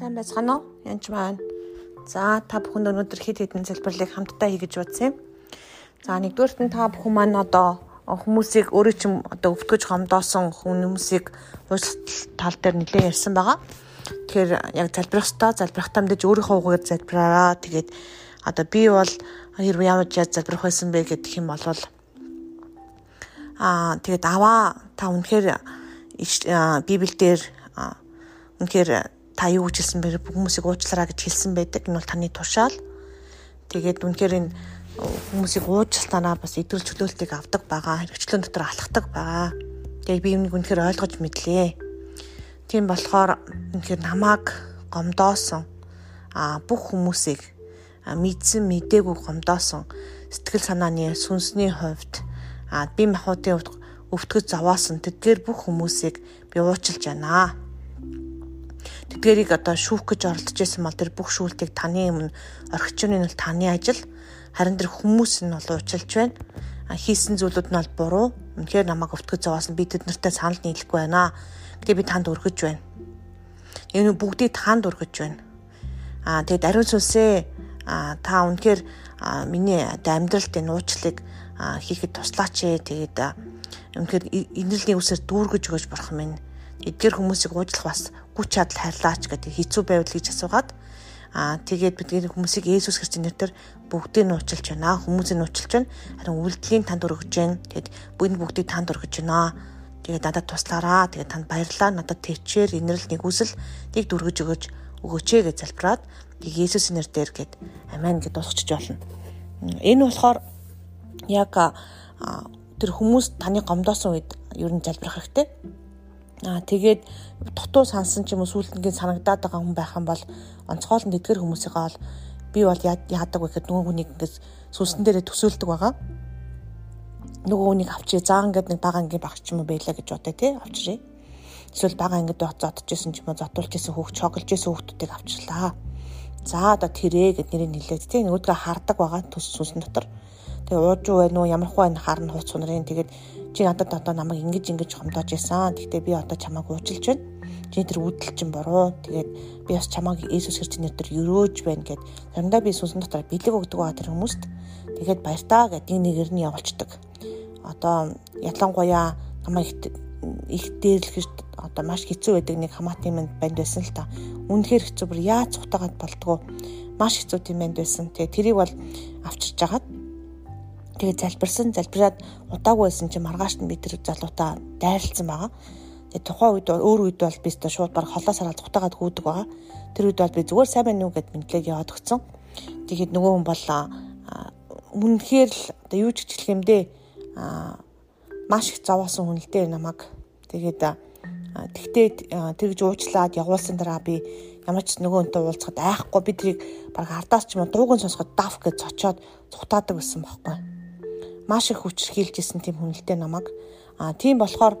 Сайн байцгаана уу? Янч маань. За та бүхэнд өнөөдөр хэд хэдэн залбирлыг хамтдаа хий гэж бодсон юм. За нэгдүгээрт нь та бүхэн маань одоо хүмүүсийг өөрөө ч одоо өвтгөж гомдоосон хүмүүсийг уучлалт тал дээр нэлээд ярьсан байгаа. Тэгэхээр яг залбирах ёстой, залбирахтаа мэдээж өөрийнхөө угаар залбираараа. Тэгээд одоо би бол хэрвээ ямар яаж залбирах байсан бэ гэдэг юм бол аа тэгээд аваа та үнэхээр библиэлд үнэхээр та юу гэж хэлсэн бэ хүмүүсийг уучлаарай гэж хэлсэн байдаг. Энэ бол таны тушаал. Тэгээд үнэхээр энэ хүмүүсийг уучлалтаараа бас идэвхтэй чөлөөлтийг авдаг байгаа. Хэрэгчлэн дотор алхдаг байгаа. Тэгээд би юмыг үнэхээр ойлгож мэдлээ. Тийм болохоор үнэхээр намайг гомдоосон а бүх хүмүүсийг мэдсэн мэдээгүй гомдоосон сэтгэл санааны сүнсний хувьд а би махуудын хувьд өвтгөж заваасан тэдгээр бүх хүмүүсийг би уучлж байна тэдгэрийг одоо шүүх гэж оролдож байсан бол тэр бүх шүүлтийг таны өмнө орхичны нь бол таны ажил харин тэр хүмүүс нь бол уучлж байна. Хийсэн зүйлүүд нь бол буруу. Үнэхээр намайг өвтгөж зовоос нь би тэд нартай санал нийлэхгүй байна. Гэдэг би танд өргөж байна. Энэ бүгдийг танд өргөж байна. Аа тэгээд ариун сүнсээ та үнэхээр миний амьдралд энэ уучлалыг хийхэд туслаач ээ. Тэгээд үнэхээр инэрлийн үсээр дүүргэж өгөөж бурхан минь эдгээр хүмүүсийг уучлах бас хүч чадал хайрлаач гэдэг хэцүү байвал гэж асуугаад Аа тэгээд бид энэ хүмүүсийг Есүс Христосийн нэрээр бүгдийг нь уучлж байна. Хүмүүсийг нь уучлж байна. Харин үйлдэлийн танд өргөж байна. Тэгэд энэ бүгдийг танд өргөж байна. Тэгээд надад туслаараа. Тэгээд танд баярлалаа. Надад төвчээр инэрл нэгүсэл тийг дүргэж өгөөч өгөөч гэж залбираад тийг Есүсийн нэрээр гээд амен гэд дуусчих болно. Энэ болохоор яг тэр хүмүүс таны гомдоосон үед ер нь залбирах хэрэгтэй Аа тэгээд дутуу сансан ч юм уу сүүлдэнгийн санагдаад байгаа хүн байх юм бол онцгойл нь тэдгэр хүмүүсийн гол би бол яадаг вэ гэхэд нөгөө хүнийг ингээс сүнсэн дээрээ төсөөлдөг байгаа. Нөгөө хүнийг авчиж заа ингээд нэг бага ангийн багч юм байлаа гэж бодъё тий авчирээ. Эсвэл бага ангид зодож исэн ч юм уу зодуулж исэн хүүхд чоглож исэн хүүхдүүдийг авчирлаа. За одоо тэрэ гэд нэрийг нилээд тий нөгөөдгөө хардаг байгаа төс сүнсэн дотор. Тэгээ ууж уу байна уу ямар хуу байна харна хууц сунарын тэгээд чи надад одоо намайг ингэж ингэж хомдоож исэн. Гэхдээ би одоо чамайг уучлж байна. Чи тэр үүдэл чинь буруу. Тэгээд би бас чамайг Иесус Христосийн нэрээр өрөөж байна гэд. Заримдаа би сүнсэн дотор бэлэг өгдөг байгаа тэр хүмүүст. Тэгээд баяртаа гэдэг нэг нэгээр нь явуулцдаг. Одоо ялангуяа намайг их дээрлэхэж одоо маш хэцүү байдаг нэг хамаатан минь банд байсан л та. Үнэхээр хэцүү бүр яаж цухтагаад болдгоо маш хэцүү тийм банд байсан. Тэгээ тэрийг бол авчирч жагаад Тэгээ залбирсан залбираад удаагүй байсан чинь маргааш нь би тэр залуутаа дайрлцсан байгаа. Тэгээ тухайн үед өөр үед бол би өөртөө шууд баг холоос хараад цухтагаад гүйдэг байгаа. Тэр үед бол би зүгээр сайн байна уу гэд мэдлэг яваад өгсөн. Тэгээд нөгөө хүн бол үнэхээр л одоо юу ч хэлэх юм дээ маш их зовоосон хүн л дээ намайг. Тэгээд тэгтээ тэгж уучлаад явуулсан дараа би ямар ч нөгөө хүнтэй уулзахад айхгүй би тэрийг баг ардаас ч юм уу дууган сонсоход даф гэж цочоод цухтаадаг байсан байхгүй маш их хүчрхийлжсэн тийм хүнэлтэй намайг. А тийм болохоор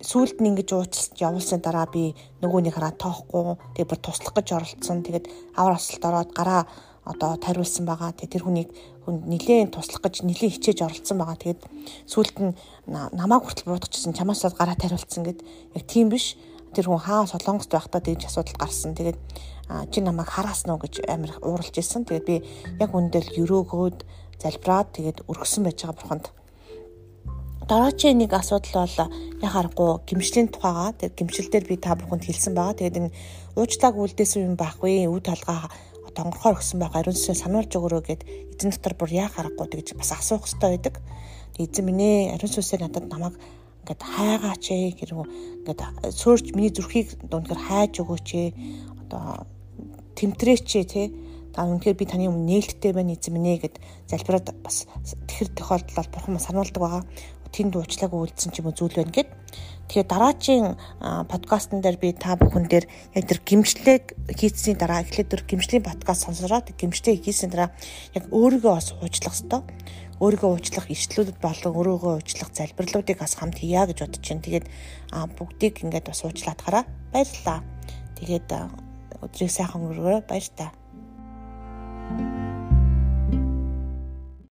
сүүлд нь ингэж уучлалт явуулсан дараа би нөгөөнийг хараа тоохгүй тэгээ бүр туслах гэж оролцсон. Тэгээд авар асалт ороод гараа одоо тариулсан байгаа. Тэгээ тэр хүнийг хүнд нилээн туслах гэж нилээн хичээж оролцсон байгаа. Тэгээд сүүлд нь намааг хүртэл буудчихсан чамаас гараа тариулсан гэд яг тийм биш. Тэр хүн хаа солонгост байхдаа тэгж асуудал гарсан. Тэгээд чи намайг хараасан уу гэж амар ууралж ирсэн. Тэгээд би яг үндэл өрөөгөөд залбираад тэгээд өргөсөн байж байгаа бурханд. Дараагийн нэг асуудал бол яхаарахгүй гимшлийн тухайгаа тэр гимшил дээр би та бүхэнд хэлсэн байгаа. Тэгээд энэ уучлааг үлдээсэн юм байхгүй үе талгаа тонгорхоор өгсөн байх ариун сүнсээ сануулж өгөрөө гэд эзэн дотор бүр яа харахгүй тэгж бас асуух хэрэгтэй байдаг. Эзэн минь ээ ариун сүнсээ надад намайг ингээд хайгаач ээ гэрүү ингээд суурч миний зүрхийг дундгэр хайж өгөөч ээ одоо тэмтрээч ээ тий та үнэхээр би таны өмнө нээлттэй байна эзэм нэ гэд залбираад бас тэгэхэр тохиолдолд бурхан маань сануулдаг байгаа. Тэнд уучлааг үйлдсэн ч юм уу зүйл байна гэд. Тэгэхээр дараагийн подкастн дээр би та бүхэн дээр яг тэр гимшлэг хийцсийн дараа эхлээд тэр гимшлийн подкаст сонсороод гимшлэг хийсэн дараа яг өөрийгөө бас уучлах хэвээр өөрийгөө уучлах ишлэлүүд болон өөрийгөө уучлах залбирлуудыг бас хамт хийя гэж бодож байна. Тэгээд бүгдийг ингээд бас уучлаад хараа. Баярлалаа. Тэгээд өдрийг сайхан өнгөрөөрэй. Баяр та. thank you